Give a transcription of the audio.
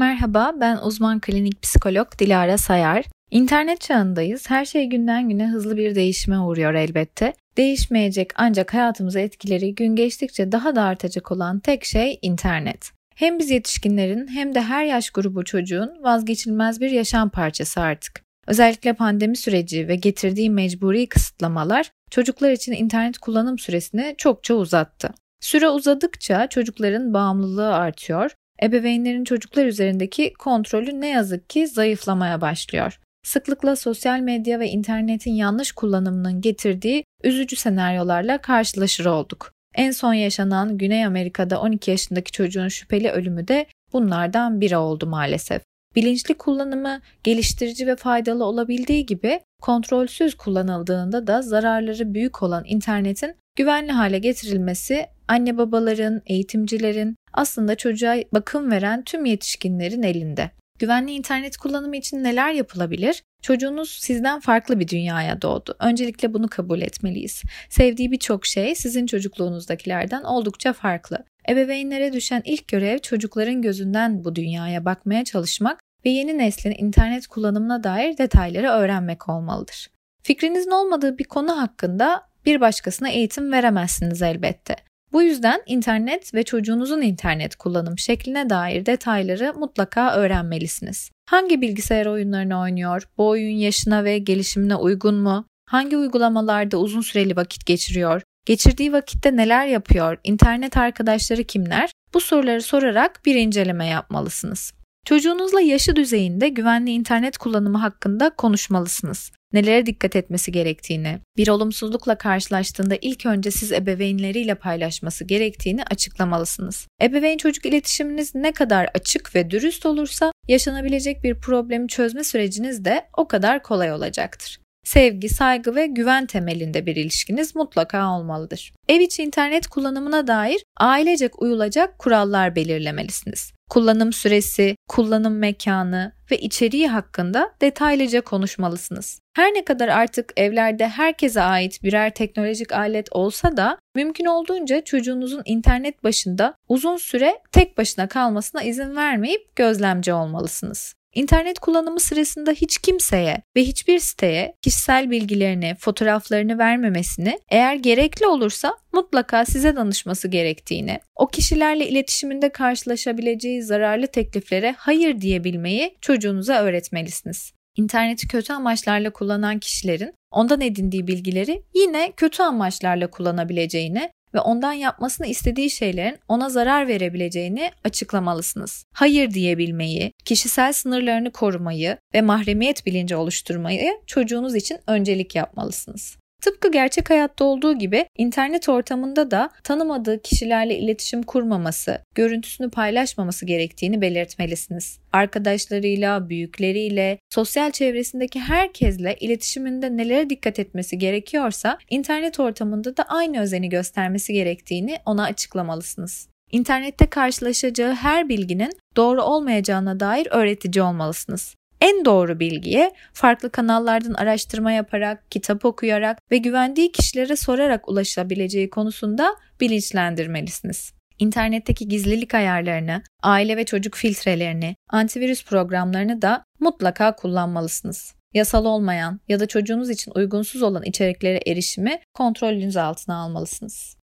Merhaba, ben uzman klinik psikolog Dilara Sayar. İnternet çağındayız. Her şey günden güne hızlı bir değişime uğruyor elbette. Değişmeyecek ancak hayatımıza etkileri gün geçtikçe daha da artacak olan tek şey internet. Hem biz yetişkinlerin hem de her yaş grubu çocuğun vazgeçilmez bir yaşam parçası artık. Özellikle pandemi süreci ve getirdiği mecburi kısıtlamalar çocuklar için internet kullanım süresini çokça uzattı. Süre uzadıkça çocukların bağımlılığı artıyor, ebeveynlerin çocuklar üzerindeki kontrolü ne yazık ki zayıflamaya başlıyor. Sıklıkla sosyal medya ve internetin yanlış kullanımının getirdiği üzücü senaryolarla karşılaşır olduk. En son yaşanan Güney Amerika'da 12 yaşındaki çocuğun şüpheli ölümü de bunlardan biri oldu maalesef. Bilinçli kullanımı geliştirici ve faydalı olabildiği gibi kontrolsüz kullanıldığında da zararları büyük olan internetin güvenli hale getirilmesi anne babaların, eğitimcilerin, aslında çocuğa bakım veren tüm yetişkinlerin elinde. Güvenli internet kullanımı için neler yapılabilir? Çocuğunuz sizden farklı bir dünyaya doğdu. Öncelikle bunu kabul etmeliyiz. Sevdiği birçok şey sizin çocukluğunuzdakilerden oldukça farklı. Ebeveynlere düşen ilk görev çocukların gözünden bu dünyaya bakmaya çalışmak ve yeni neslin internet kullanımına dair detayları öğrenmek olmalıdır. Fikrinizin olmadığı bir konu hakkında bir başkasına eğitim veremezsiniz elbette. Bu yüzden internet ve çocuğunuzun internet kullanım şekline dair detayları mutlaka öğrenmelisiniz. Hangi bilgisayar oyunlarını oynuyor? Bu oyun yaşına ve gelişimine uygun mu? Hangi uygulamalarda uzun süreli vakit geçiriyor? Geçirdiği vakitte neler yapıyor? İnternet arkadaşları kimler? Bu soruları sorarak bir inceleme yapmalısınız. Çocuğunuzla yaşı düzeyinde güvenli internet kullanımı hakkında konuşmalısınız. Nelere dikkat etmesi gerektiğini, bir olumsuzlukla karşılaştığında ilk önce siz ebeveynleriyle paylaşması gerektiğini açıklamalısınız. Ebeveyn çocuk iletişiminiz ne kadar açık ve dürüst olursa yaşanabilecek bir problemi çözme süreciniz de o kadar kolay olacaktır. Sevgi, saygı ve güven temelinde bir ilişkiniz mutlaka olmalıdır. Ev içi internet kullanımına dair ailecek uyulacak kurallar belirlemelisiniz. Kullanım süresi, kullanım mekanı ve içeriği hakkında detaylıca konuşmalısınız. Her ne kadar artık evlerde herkese ait birer teknolojik alet olsa da mümkün olduğunca çocuğunuzun internet başında uzun süre tek başına kalmasına izin vermeyip gözlemci olmalısınız. İnternet kullanımı sırasında hiç kimseye ve hiçbir siteye kişisel bilgilerini, fotoğraflarını vermemesini, eğer gerekli olursa mutlaka size danışması gerektiğini, o kişilerle iletişiminde karşılaşabileceği zararlı tekliflere hayır diyebilmeyi çocuğunuza öğretmelisiniz. İnterneti kötü amaçlarla kullanan kişilerin ondan edindiği bilgileri yine kötü amaçlarla kullanabileceğini ve ondan yapmasını istediği şeylerin ona zarar verebileceğini açıklamalısınız. Hayır diyebilmeyi, kişisel sınırlarını korumayı ve mahremiyet bilinci oluşturmayı çocuğunuz için öncelik yapmalısınız. Tıpkı gerçek hayatta olduğu gibi internet ortamında da tanımadığı kişilerle iletişim kurmaması, görüntüsünü paylaşmaması gerektiğini belirtmelisiniz. Arkadaşlarıyla, büyükleriyle, sosyal çevresindeki herkesle iletişiminde nelere dikkat etmesi gerekiyorsa internet ortamında da aynı özeni göstermesi gerektiğini ona açıklamalısınız. İnternette karşılaşacağı her bilginin doğru olmayacağına dair öğretici olmalısınız en doğru bilgiye farklı kanallardan araştırma yaparak, kitap okuyarak ve güvendiği kişilere sorarak ulaşabileceği konusunda bilinçlendirmelisiniz. İnternetteki gizlilik ayarlarını, aile ve çocuk filtrelerini, antivirüs programlarını da mutlaka kullanmalısınız. Yasal olmayan ya da çocuğunuz için uygunsuz olan içeriklere erişimi kontrolünüz altına almalısınız.